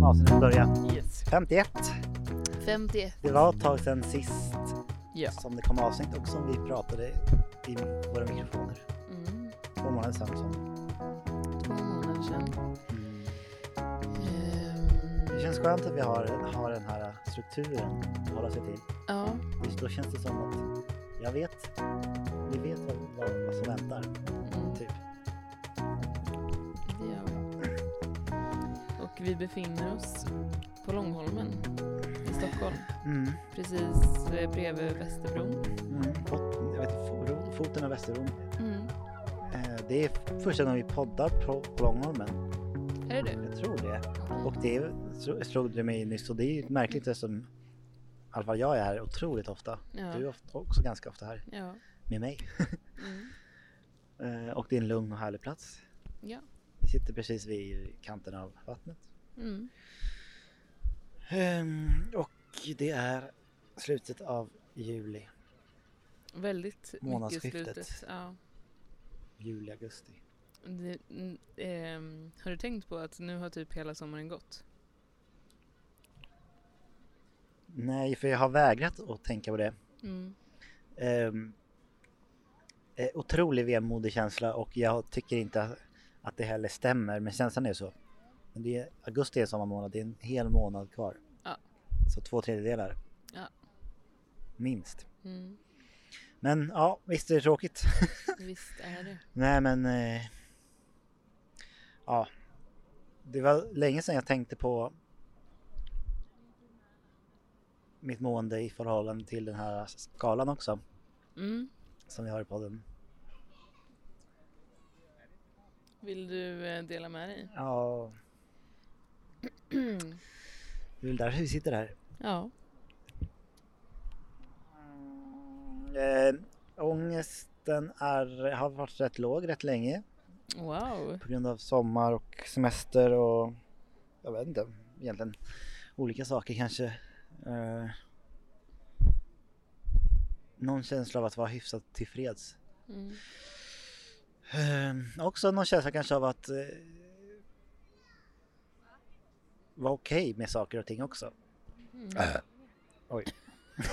kan avsnittet börja. Yes. 51. 51. Det var ett tag sedan sist Ja. som det kom avsnitt och som vi pratade i våra mikrofoner. Mm. Två månader sedan. Som, Två månader sedan. mm. Det känns skönt att vi har, har den här strukturen att hålla sig till. ja. Just Då känns det som att jag vet, vi vet vad, vad, vad som väntar. Vi befinner oss på Långholmen i Stockholm. Mm. Precis eh, bredvid Västerbron. Mm. Fot, jag vet, fo- foten av Västerbron. Mm. Eh, det är första gången vi poddar på, på Långholmen. Är det det? Jag tror det. Och det slog det mig nyss och det är märkligt eftersom i alla fall jag är här otroligt ofta. Ja. Du är ofta, också ganska ofta här Ja. med mig. Mm. Eh, och det är en lugn och härlig plats. Ja. Vi sitter precis vid kanten av vattnet. Mm. Ehm, och det är slutet av juli, Väldigt mycket slutet. Ja. juli, augusti. Det, ehm, har du tänkt på att nu har typ hela sommaren gått? Nej, för jag har vägrat att tänka på det. Mm. Um, otrolig vemodig känsla och jag tycker inte att det heller stämmer, men känslan är så. Men det är, augusti är sommarmånad, det är en hel månad kvar. Ja. Så två tredjedelar. Ja. Minst. Mm. Men ja, visst är det tråkigt. Visst är det. Nej men... Eh, ja. Det var länge sedan jag tänkte på mitt mående i förhållande till den här skalan också. Mm. Som vi har i podden. Vill du eh, dela med dig? Ja, det är väl därför vi sitter här. ja. Eh, ångesten är, har varit rätt låg rätt länge Wow. på grund av sommar och semester och jag vet inte egentligen olika saker kanske. Eh, någon känsla av att vara hyfsat tillfreds. Mm. Eh, också någon känsla kanske av att eh, vara okej med saker och ting också. Mm. Oj.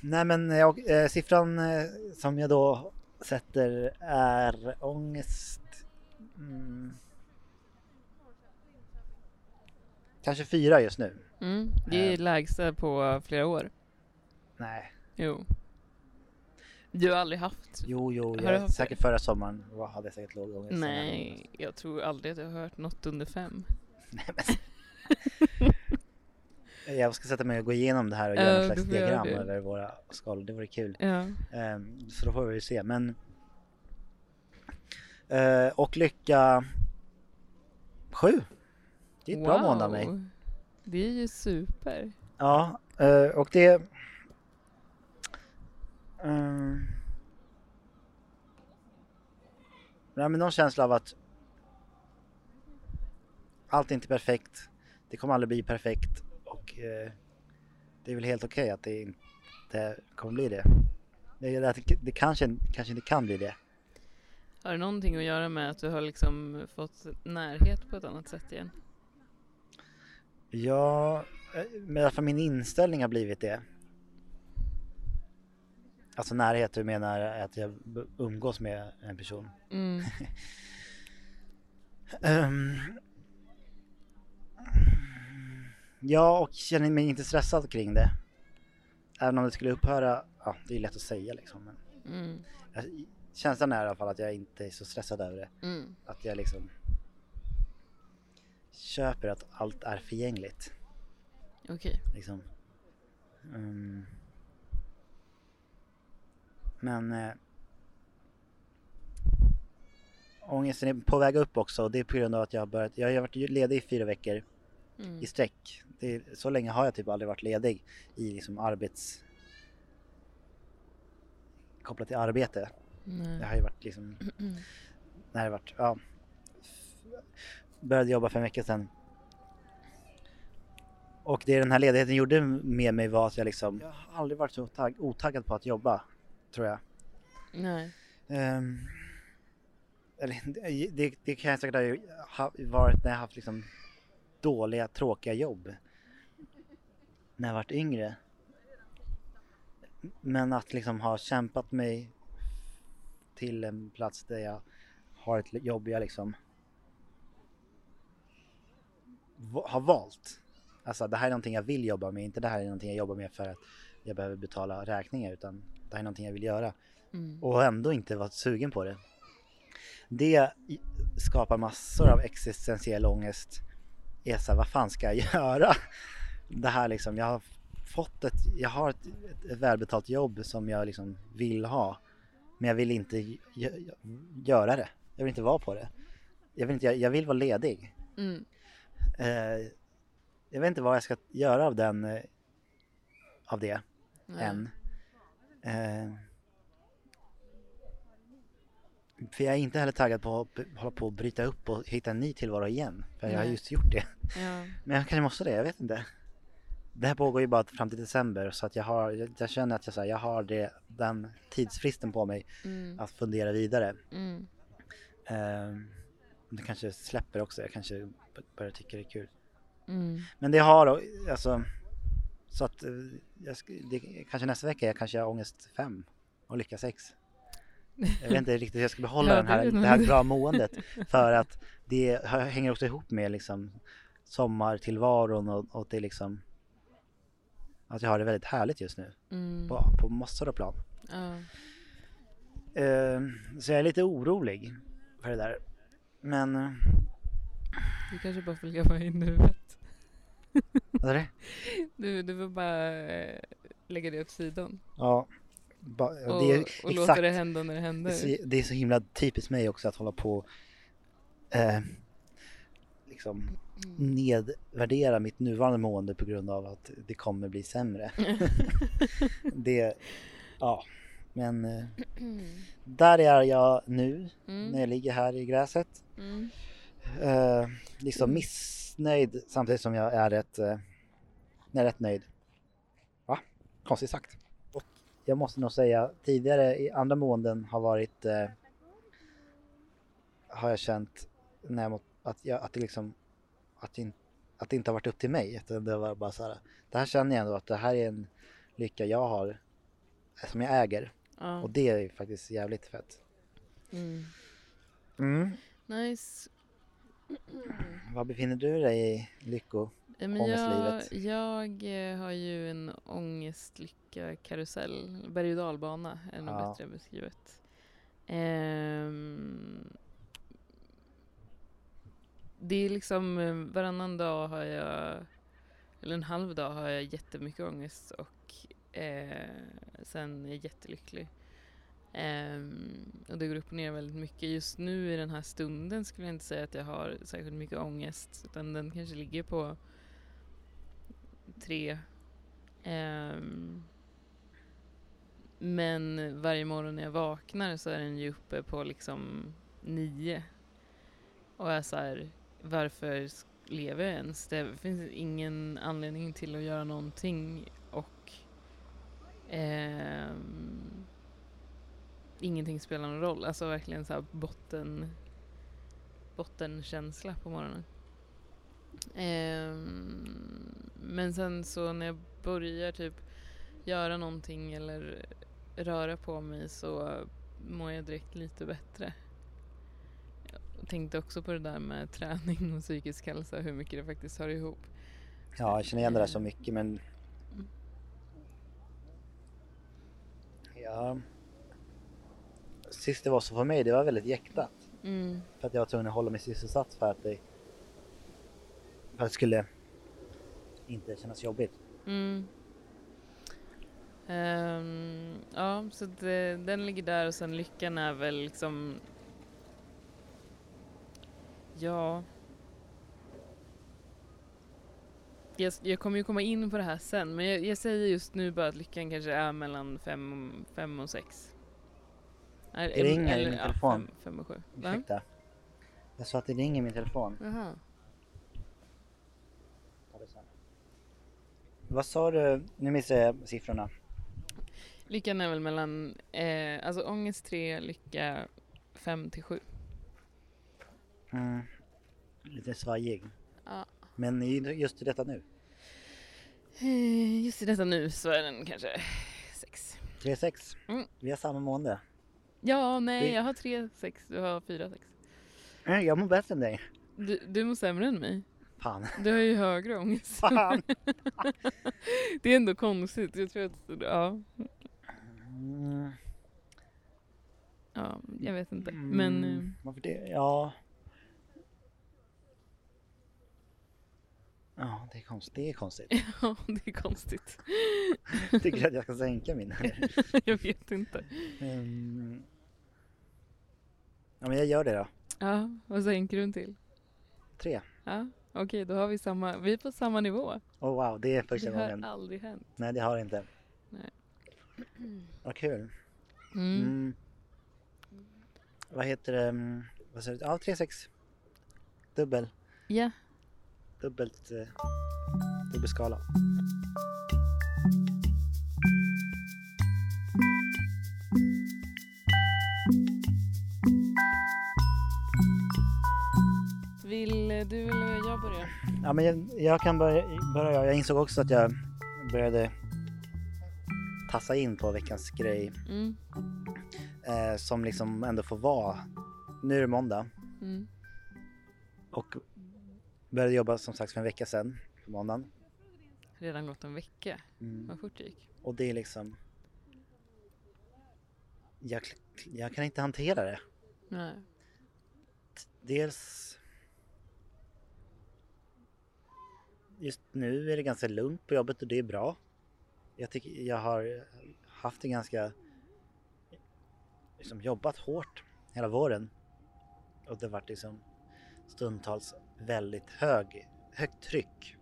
Nej men jag, eh, siffran eh, som jag då sätter är ångest. Mm. Kanske fyra just nu. Mm. Det är Eh. lägsta på flera år. Nej, Jo. Du har aldrig haft? jo, jo, Har jag, haft säkert förra sommaren var- hade jag säkert låg ångest. Nej, jag tror aldrig att jag har hört något under fem. Nej, men... jag ska sätta mig och gå igenom det här och göra något du slags diagram det. över våra skalor. Det vore kul. Ja. Ehm, så då får vi se. Men... Eh, och lycka... Sju. Det är ett bra månad av mig. Det är ju super. Ja, eh, och det... Um, nej, men någon känsla av att allt är inte perfekt. Det kommer aldrig bli perfekt och eh, det är väl helt okej att det inte kommer bli det. Det, det, det kanske, kanske inte kan bli det. Har det någonting att göra med att du har liksom fått närhet på ett annat sätt igen? Ja, eh, men i alla fall min inställning har blivit det. Alltså närhet, du menar att jag umgås med en person? Mm. Ehm. ja, och känner mig inte stressad kring det. Även om det skulle upphöra, ja det är lätt att säga liksom. Men Mm. jag, känslan är i alla fall att jag inte är så stressad över det. Mm. Att jag liksom köper att allt är förgängligt. Okej. liksom. Mm. Men eh, ångesten är på väg upp också och det är på grund av att jag har börjat, jag har varit ledig i fyra veckor Mm. i sträck. Det, så länge har jag typ aldrig varit ledig i liksom arbets kopplat till arbete. Jag Nej. har ju varit liksom, när det varit, ja, började jobba för en vecka sedan. Och det den här ledigheten gjorde med mig var att jag liksom, jag har aldrig varit så tagg, otaggad på att jobba, tror jag. Nej. Ehm, eller det, det, kan jag säkert ha varit när jag haft liksom dåliga, tråkiga jobb när jag varit yngre. Men att liksom ha kämpat mig till en plats där jag har ett jobb jag liksom har valt. Alltså det här är någonting jag vill jobba med, inte det här är någonting jag jobbar med för att jag behöver betala räkningar utan det här är någonting jag vill göra Mm. och ändå inte vara sugen på det. Det skapar massor av existentiell ångest. Här, vad fan ska jag göra? Det här liksom, jag har fått ett, jag har ett, ett, välbetalt jobb som jag liksom vill ha. Men jag vill inte gö- göra det. Jag vill inte vara på det. Jag vill, inte, jag, jag vill vara ledig. Mm. Eh, jag vet inte vad jag ska göra av den, eh, av det Nej. än. Eh, för jag är inte heller taggad på att hålla på och bryta upp och hitta en ny tillvaro igen. För jag har Nej. just gjort det. Ja. Men jag kanske måste det, jag vet inte. Det här pågår ju bara fram till december så att jag har, jag, jag känner att jag, så här, jag har det, den tidsfristen på mig Mm. att fundera vidare. Mm. Eh, det kanske släpper också, jag kanske börjar tycka det är kul. Mm. Men det har alltså så att eh, jag, det, kanske nästa vecka jag kanske har ångest 5 och lycka 6. Jag vet inte riktigt hur jag ska behålla Ja, den här, det här bra måendet för att det hänger också ihop med liksom sommartillvaron och, och det liksom att jag har det väldigt härligt just nu Mm. på, på massor av plan. Ja. Eh, så jag är lite orolig för det där. Men, eh, Du kanske bara får leva i nuet. vad är det? Du, du får bara eh, lägga det åt sidan. Ja, ba, Och, det är och låta det hända när det Det är, händer. så, det är så himla typiskt mig också att hålla på eh, liksom Mm. nedvärdera mitt nuvarande mående på grund av att det kommer bli sämre. det, ja, men eh, där är jag nu när Mm. jag ligger här i gräset. Mm. Eh, liksom missnöjd samtidigt som jag är rätt, eh, är rätt nöjd. Va? Konstigt sagt. Och jag måste nog säga tidigare i andra måenden har varit eh, har jag känt när jag, att, jag, att det liksom att det, in, att det inte har varit upp till mig utan det var bara så här. Det här känner jag ändå att det här är en lycka jag har eh, som jag äger Ja. och det är ju faktiskt jävligt fett. Mm. Mm. Nice. Var befinner du dig i lycko? Men jag, Ångestlivet. jag eh, har ju en ångestlycka-karusell. Berg och dalbana är nog Ja. bättre beskrivet. Ehm, det är liksom eh, varannan dag har jag, eller en halv dag har jag jättemycket ångest och eh, sen är jag jättelycklig. Ehm, och det går upp och ner väldigt mycket. Just nu i den här stunden skulle jag inte säga att jag har särskilt mycket ångest utan den kanske ligger på tre. Um, men varje morgon när jag vaknar så är den ju uppe på liksom nio. Och är så här, varför lever jag ens? Det finns ingen anledning till att göra någonting och ehm, ingenting spelar någon roll. Alltså verkligen så här botten, bottenkänsla på morgonen. Ehm, men sen så när jag börjar typ göra någonting eller röra på mig så mår jag direkt lite bättre. Jag tänkte också på det där med träning och psykisk hälsa, hur mycket det faktiskt hör ihop. Ja, jag känner igen det där så mycket men Ja Sist det var så för mig, det var väldigt jäktat. Mm. För att jag var tvungen att hålla mig sysselsatt för att det För att det skulle inte kännas jobbigt. Mm. Ehm, ja, så det, den ligger där och sen lyckan är väl liksom... Ja... Jag, jag kommer ju komma in på det här sen, men jag, jag säger just nu bara att lyckan kanske är mellan fem, fem och sex. Är, Det ringer i min telefon. Fem, fem och sju. Ursäkta. Jag sa att det ringer i min telefon. Jaha. Ta det sen. Vad sa du? Nu missar jag siffrorna. Lyckan är väl mellan, eh, alltså ångest 3, lycka 5 till 7. Mm. Lite svajig. Ja. Men just i detta nu. Eh, Just i detta nu så är den kanske sex. 3-6. Mm. Vi har samma mående. Ja, nej, Det- jag har tre sex, du har fyra sex. Nej, Jag mår bättre än dig. Du, du mår sämre än mig. Fan. Du har ju högre ångest. Fan. Det är ändå konstigt. Jag tror att, ja, Mm. ja jag vet inte. Men eh, Mm, Varför det? Ja. Ja, det är konstigt. Det är konstigt. ja, det är konstigt. Tycker du att jag ska sänka min? jag vet inte. Mm. Ja, men jag gör det då. Ja, vad sänker du den till? Tre. Ja, okej, då har vi samma, vi är på samma nivå. Oh wow, det är första det har gången. aldrig hänt. Nej, det har det inte. Nej. Vad kul. Mm. Mm. Vad heter det? Mm, Vad säger du? Ja, 3-6. Dubbel. Ja, Dubbelt. Eh, dubbelskala. Du eller jag börja? Ja, men jag, jag kan börja, börja. Jag insåg också att jag började tassa in på veckans grej Mm. eh, som liksom ändå får vara. Nu är det måndag Mm. och började jobba som sagt för en vecka sedan på måndagen. Redan gått en vecka, Mm. vad fort det gick. Och det är liksom... Jag, jag kan inte hantera det. Nej. Dels... Just nu är det ganska lugnt på jobbet och det är bra. Jag tycker jag har haft en ganska... Liksom jobbat hårt hela våren. Och det har varit liksom stundtals väldigt hög, högt tryck.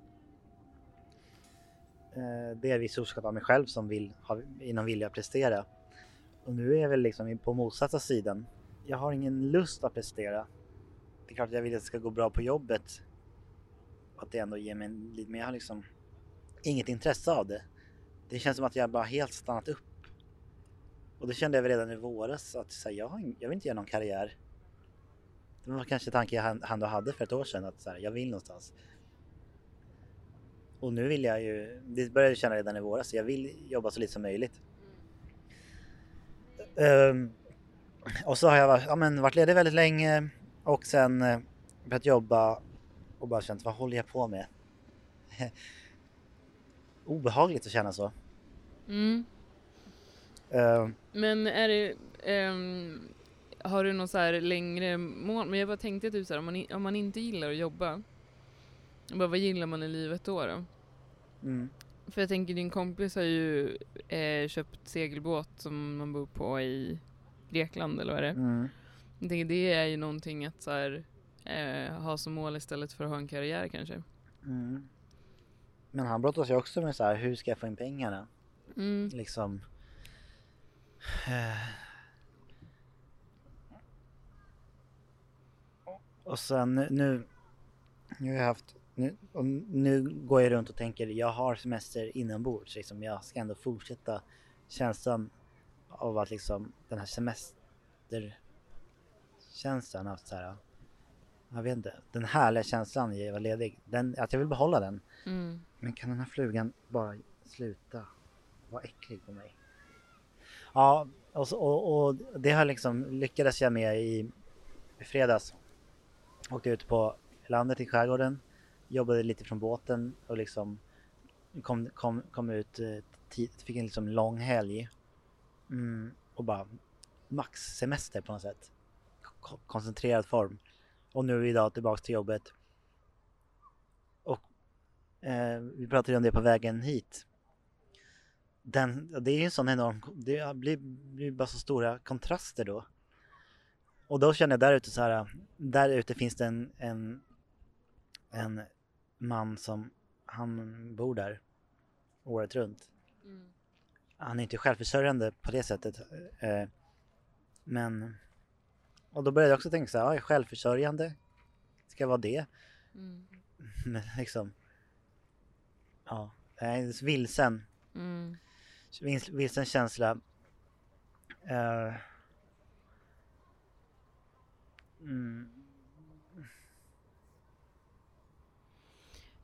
Eh, Det är viss av mig själv som vill har, inom vilja prestera. Och nu är jag väl liksom på motsatta sidan. Jag har ingen lust att prestera. Det är klart att jag vill att det ska gå bra på jobbet. Att det ändå ger mig en lite, men jag har liksom inget intresse av det. Det känns som att jag bara helt stannat upp. Och det kände jag väl redan i våras att så här, jag, har, jag vill inte göra någon karriär. Det var kanske tanken jag han- han då hade för ett år sedan att så här, jag vill någonstans. Och nu vill jag ju, det började jag känna redan i våras, jag vill jobba så lite som möjligt. Um, och så har jag varit, ja, men, varit ledig väldigt länge och sen eh, börjat jobba och bara känt vad håller jag på med? Obehagligt att känna så. Mm. Ehm, Men är det, ehm, har du någon så här längre mål? Men jag bara tänkte typ så här, om man, om man inte gillar att jobba, bara, vad gillar man i livet då? då? mm, För jag tänker din kompis har ju eh, köpt segelbåt som man bor på i Grekland eller vad är det mm, Jag tänker det är ju någonting att så här, eh, ha som mål istället för att ha en karriär kanske. mm. Men han brottas ju också med så här, hur ska jag få in pengarna? Mm. Liksom. eh, Och sen nu, nu, nu har jag haft, nu, nu går jag runt och tänker jag har semester inombords liksom. Jag ska ändå fortsätta känslan av att liksom den här semesterkänslan att så här, jag vet inte, den härliga känslan i att vara ledig, den, att jag vill behålla den. Mm. Men kan den här flugan bara sluta vara äcklig på mig? Ja, och, så, och, och det har liksom lyckades jag med i, i fredags. Åkte ut på landet i skärgården, jobbade lite från båten och liksom kom, kom, kom ut, eh, fick en liksom lång helg. Mm, och bara max semester på något sätt. Ko- koncentrerad form. Och nu idag tillbaks till jobbet. Och Eh, vi pratade om det på vägen hit. Den, det är ju en sån enorm, det blir, blir bara så stora kontraster då. Och då känner jag där ute så här, där ute finns det en, en, en man som, han bor där året runt. Mm. Han är inte självförsörjande på det sättet. Eh, men, och då började jag också tänka så här, ja, jag är självförsörjande, ska jag vara det? Mm. Men liksom, ja, jag är vilsen. Mm. Vils- vilsen känsla. Eh, mm,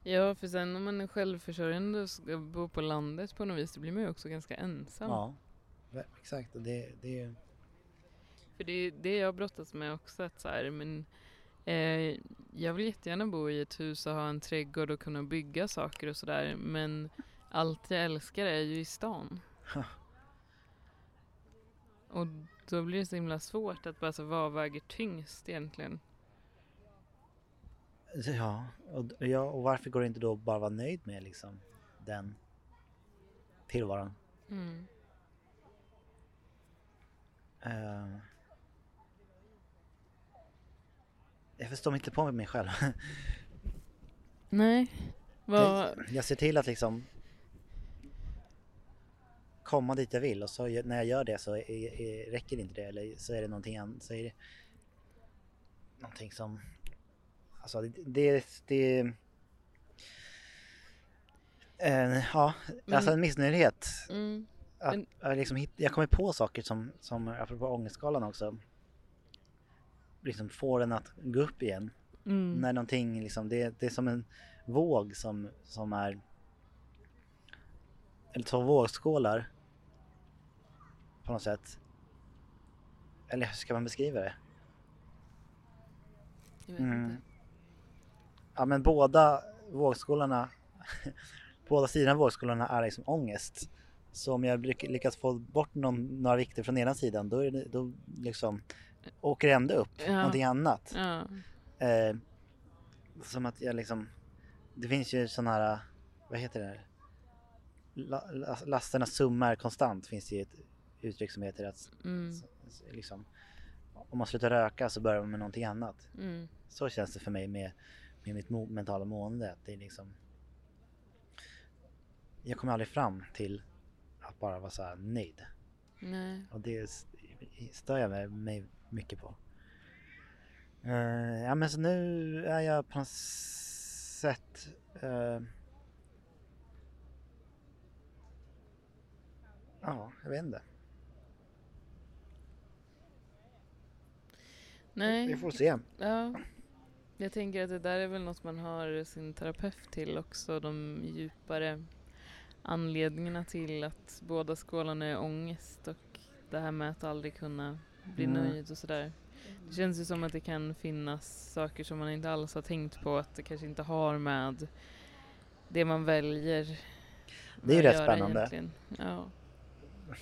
Ja, för sen om man är självförsörjande och ska bo på landet på något vis, då blir man ju också ganska ensam. Ja, exakt. Och det, det är. För det är det jag brottas med också, att så här, men eh, jag vill jättegärna bo i ett hus och ha en trädgård och kunna bygga saker och sådär, men allt jag älskar är ju i stan. Ha. Och då blir det så himla svårt att bara så, vad väger tyngst egentligen? Ja och, ja, och varför går det inte då att bara vara nöjd med liksom den tillvaron? Mm. Eh, jag förstår mig inte på mig själv. Nej. Vad... Jag ser till att liksom komma dit jag vill och så när jag gör det så är, är, räcker inte det eller så är det någonting annat. Så är det någonting som... Alltså det... det, det eh, ja, Men- alltså en missnöjdhet. Mm. Att, Men- liksom jag kommer på saker som, som apropå ångestskalan också, liksom får den att gå upp igen. Mm. När någonting liksom, det, det är som en våg som, som är eller två vågskålar på något sätt. Eller hur ska man beskriva det? Jag vet Mm. inte. Ja men båda vågskålarna, båda sidorna av vågskålarna är liksom ångest. Så om jag lyck- lyckas få bort någon, några vikter från ena sidan då, är det, då liksom åker ändå upp Ja. någonting annat. Ja. Eh, som att jag liksom, det finns ju sådana här, vad heter det? här? La, la, lasternas summa är konstant finns det ju ett uttryck som heter att Mm. liksom, om man slutar röka så börjar man med någonting annat. Mm. Så känns det för mig med, med mitt mo- mentala mående. Att det är liksom, jag kommer aldrig fram till att bara vara så här nöjd. Nej. Och det stör jag mig mycket på. Eh, ja men så nu är jag på något sätt eh, Ja, jag vet inte. Nej. Vi får se. Ja. Jag tänker att det där är väl något man har sin terapeut till också. De djupare anledningarna till att båda skålarna är ångest och det här med att aldrig kunna bli Mm. nöjd och sådär. Det känns ju som att det kan finnas saker som man inte alls har tänkt på att det kanske inte har med det man väljer Det är ju rätt spännande. egentligen. Ja.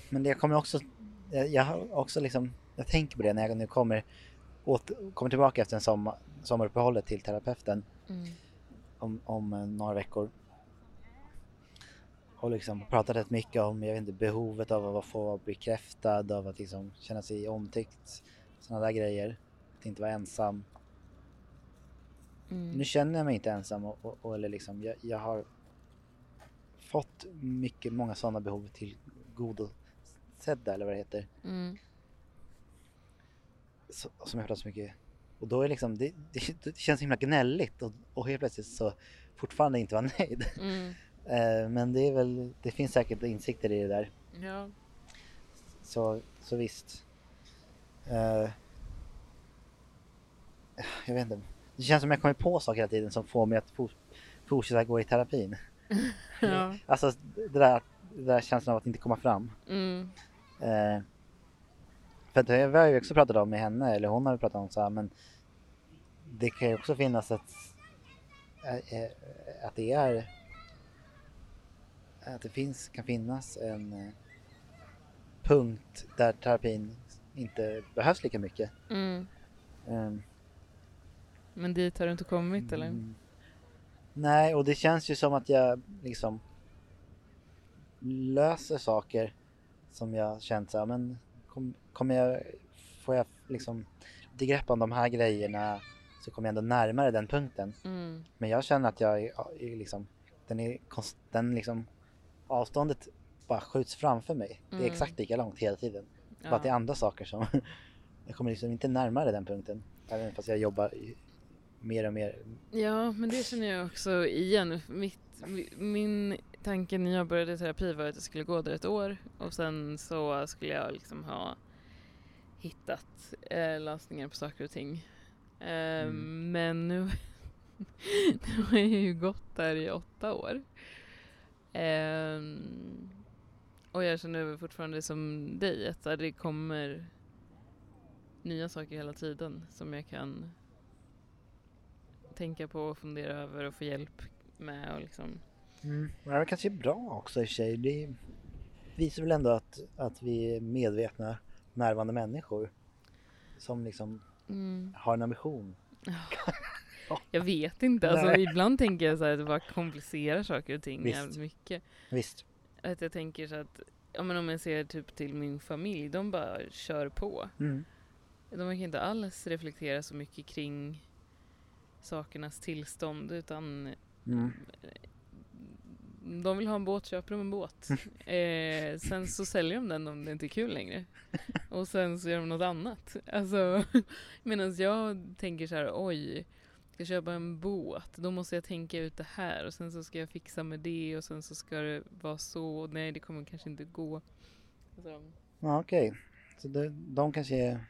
Men det kommer också, jag, jag har också liksom, jag tänker på det när jag nu kommer, åt, kommer tillbaka efter en sommar, sommaruppehållet till terapeuten Mm. om, om några veckor. Och liksom pratat rätt mycket om, jag vet inte, behovet av att få vara bekräftad, av att liksom känna sig omtyckt, sådana där grejer. Att inte vara ensam. Mm. Nu känner jag mig inte ensam och, och, och eller liksom, jag, jag har fått mycket, många sådana behov till godosedda eller vad det heter. Mm. så, som jag pratat så mycket och då är liksom, det, det, det känns himla gnälligt och, och helt plötsligt så fortfarande inte vara nöjd. Mm. Eh, men det är väl, det finns säkert insikter i det där. Ja. Så, så visst. Eh, jag vet inte. Det känns som jag kommer på saker hela tiden som får mig att for, fortsätta gå i terapin. ja. Alltså det där, det där känslan av att inte komma fram. Mm. Eh, för det har jag ju också pratat om med henne, eller hon har pratat om så här, men det kan ju också finnas eh, eh, att det är, att det finns, kan finnas en eh, punkt där terapin inte behövs lika mycket. Mm. Ehm, Men dit har du inte kommit eller? mm. Nej, och det känns ju som att jag liksom löser saker som jag känt så här, men kom, kommer jag, får jag liksom lite grepp om de här grejerna så kommer jag ändå närmare den punkten. Mm. Men jag känner att jag är, är liksom, den är den liksom, avståndet bara skjuts framför mig. Det är Mm. exakt lika långt hela tiden. Bara att det är Ja. andra saker som, jag kommer liksom inte närmare den punkten. Även fast jag jobbar mer och mer. ja, men det känner jag också igen. Mitt, mi- min tanke när jag började terapi var att jag skulle gå där ett år och sen så skulle jag liksom ha hittat eh, lösningar på saker och ting. Eh, Mm. Men nu, Nu har jag ju gått där i åtta år. Ehm, och jag känner fortfarande som dig att det kommer nya saker hela tiden som jag kan tänka på och fundera över och få hjälp med och liksom Mm. Men det kanske är bra också i och för sig. Det visar väl ändå att, att vi är medvetna, närvarande människor som liksom mm. har en ambition. Jag vet inte, alltså ibland tänker jag så här att det bara komplicerar saker och ting Visst. jävligt mycket. Visst. Att jag tänker så att, ja men om jag ser typ till min familj, de bara kör på. Mm. De kan inte alls reflektera så mycket kring sakernas tillstånd utan Mm. de vill ha en båt, köper de en båt. eh, sen så säljer de den om det inte är kul längre. Och sen så gör de något annat. Alltså, Medan jag tänker så här, oj, ska köpa en båt, då måste jag tänka ut det här och sen så ska jag fixa med det och sen så ska det vara så, nej det kommer kanske inte gå. Alltså, Ja, okej. Så det, de kanske är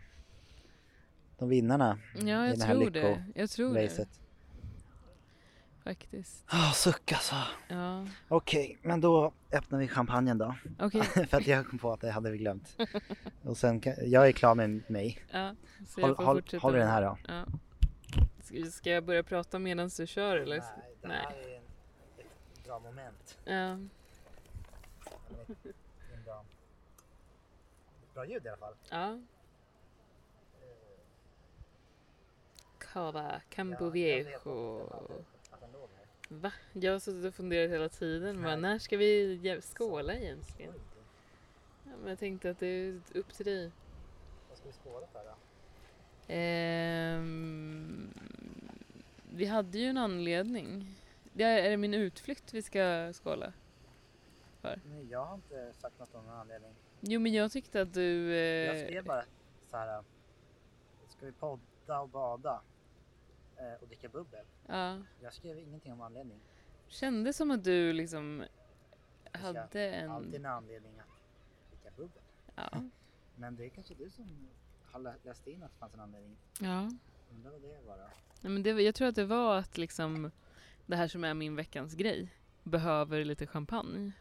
de vinnarna ja, i jag det här tror det. Jag tror det racet. faktiskt. Ah, suck alltså. Ja, Okej, men då öppnar vi champagnen då. okej. För att jag kom på att det hade vi glömt. Och sen kan, jag är klar med mig. Ja, så Håll, jag får håll, fortsätta. håller den här då. Ja. Ska, jag börja prata medan du kör eller? det Nej. här är en, ett bra moment. Ja. En bra, bra ljud i alla fall. ja. Cava Ja, Campo jag vet Viejo. att den- att den låg här. Va? Jag har suttit och funderat hela tiden. Bara, Nej. när ska vi jä- skåla egentligen? Ja, men jag tänkte att det är upp till dig. Vad ska vi skåla för då? Ehm, vi hade ju en anledning. Det är, är det min utflykt vi ska skåla? Nej, jag har inte sagt något om någon anledning. Jo men jag tyckte att du... Jag Eh, skrev bara så här. Ska vi podda och bada? Eh, och dricka bubbel? ja, Jag skrev ingenting om anledning. kände som att du liksom hade Alltid en... en anledning att dricka bubbel. Ja. Men det är kanske du som har lä- läst in att det fanns en anledning. ja. Undrar vad det var då? Nej, men det, jag tror att det var att liksom det här som är min veckans grej behöver lite champagne.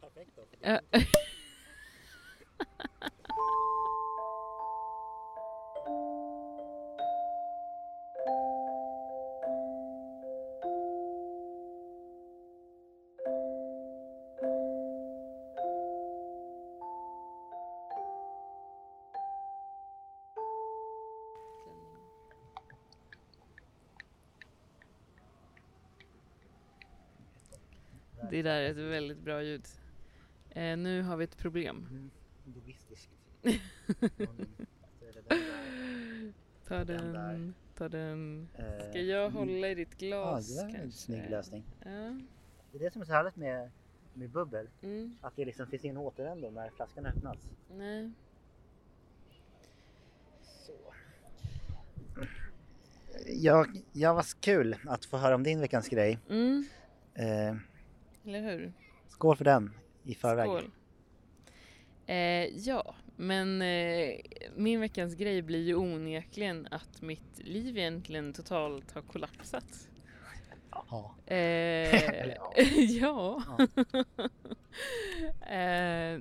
Perfekt då. Det där är ett väldigt bra ljud. Eh, nu har vi ett problem. Mm. Logistiskt. Ta Den ta den. Eh, Ska jag mm. hålla i ditt Ja, glas det är en snygg lösning. Ja. Det är det som är så härligt med, med bubbel. Mm. Att det liksom finns ingen återvändo när flaskan öppnas. Nej. Så. Ja, ja, vad kul att få höra om din veckans grej. Mm. Eh, Eller hur? skål för den i förväg. Skål. Eh, ja, men eh, min veckans grej blir ju onekligen att mitt liv egentligen totalt har kollapsat. Jaha. Eh, Eller ja. eh,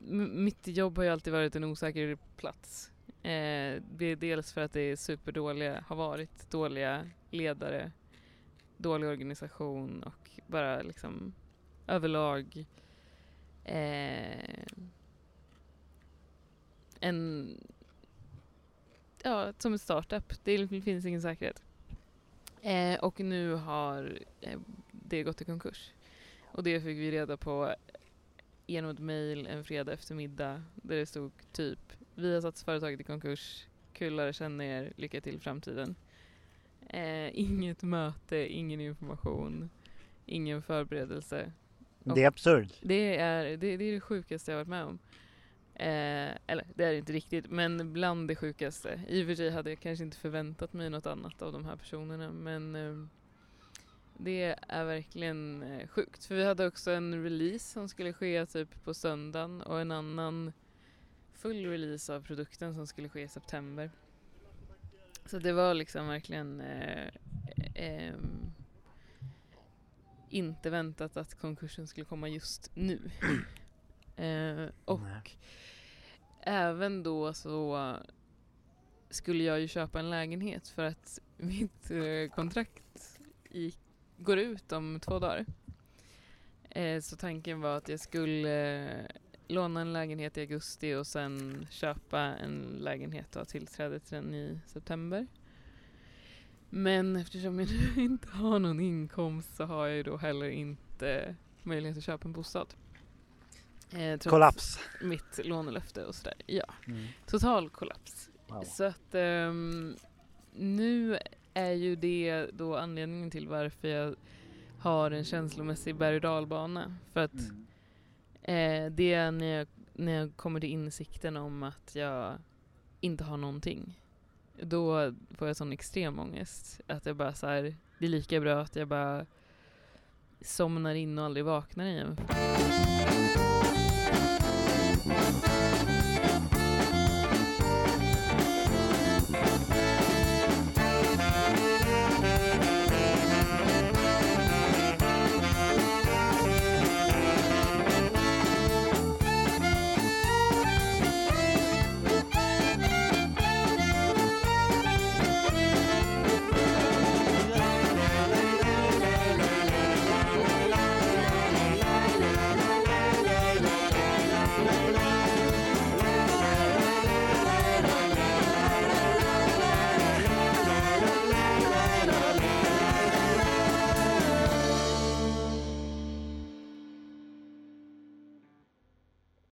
mitt jobb har ju alltid varit en osäker plats. Eh, det är dels för att det är superdåliga, har varit dåliga ledare, dålig organisation och bara liksom överlag eh, en ja, som en startup. Det finns ingen säkerhet. Eh, och nu har eh, det gått i konkurs. Och det fick vi reda på genom ett mejl en fredag eftermiddag där det stod typ Vi har satt företaget i konkurs, kul att känna er, lycka till i framtiden. Eh, inget möte, ingen information, ingen förberedelse. Det är absurt. Det är det, det, är det sjukaste jag varit med om. Eh, eller det är inte riktigt, men bland det sjukaste. I och för sig hade jag kanske inte förväntat mig något annat av de här personerna, men eh, det är verkligen eh, sjukt. För vi hade också en release som skulle ske typ på söndagen och en annan full release av produkten som skulle ske i september. Så det var liksom verkligen eh, ehm, inte väntat att konkursen skulle komma just nu. Eh, och Nej. även då så skulle jag ju köpa en lägenhet för att mitt eh, kontrakt gick, går ut om två dagar. Eh, så tanken var att jag skulle eh, låna en lägenhet i augusti och sen köpa en lägenhet och ha tillträde till den i september. Men eftersom jag nu inte har någon inkomst så har jag ju då heller inte möjlighet att köpa en bostad. Eh, Kollaps. mitt lånelöfte och sådär. Ja, Mm. total kollaps. Wow. Så att ehm, nu är ju det då anledningen till varför jag har en känslomässig berg och dalbana. För att Mm. eh, det är när jag, när jag kommer till insikten om att jag inte har någonting. Då får jag sån extrem ångest. Att jag bara så här, det är lika bra att jag bara somnar in och aldrig vaknar igen.